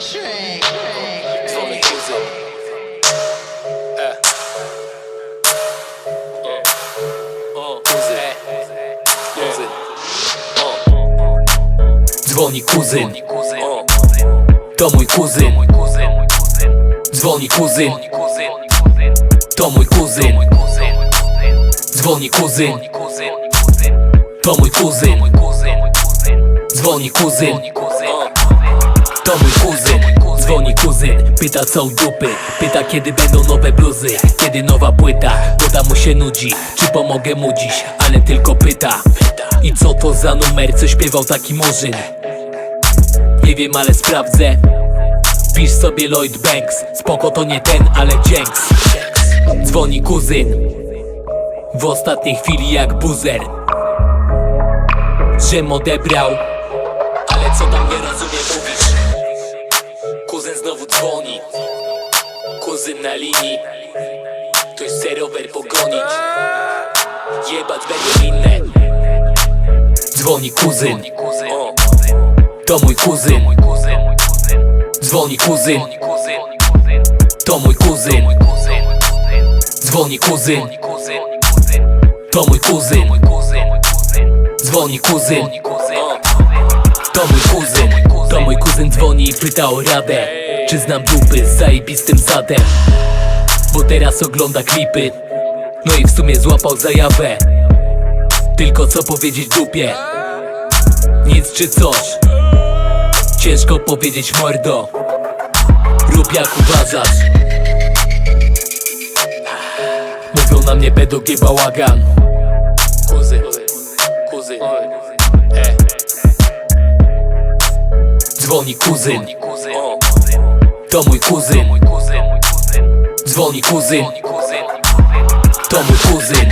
trick. Dzwoni kuzyn, to mój kuzyn. Dzwoni kuzyn, to mój kuzyn. Dzwoni kuzyn, to mój kuzyn. Dzwoni kuzyn. Pyta co u dupy? Pyta kiedy będą nowe bluzy. Kiedy nowa płyta? Woda mu się nudzi. Czy pomogę mu dziś? Ale tylko pyta. I co to za numer? Co śpiewał taki murzyn. Nie wiem ale sprawdzę. Pisz sobie Lloyd Banks. Spoko to nie ten ale dzięks Dzwoni kuzyn. W ostatniej chwili jak buzer. Żem odebrał. Ale co tam nie rozumiem mówisz Kuzyn znowu dzwoni. Kuzyn na linii. Ktoś chce rower pogonić Jebać będą inne Dzwoni kuzyn. To mój kuzyn. Dzwoni kuzyn. To mój kuzyn. Dzwoni kuzyn. To mój kuzyn. Dzwoni kuzyn Kuzyn dzwoni i pyta o radę Czy znam dupy z zajebistym zadem? Bo teraz ogląda klipy. No i w sumie złapał zajawę. Tylko co powiedzieć dupie? Nic czy coś? Ciężko powiedzieć mordo. Rób jak uważasz. Mówią na mnie bedogie bałagan Dzwoni kuzyn. To mój kuzyn. Dzwoni kuzyn. To mój kuzyn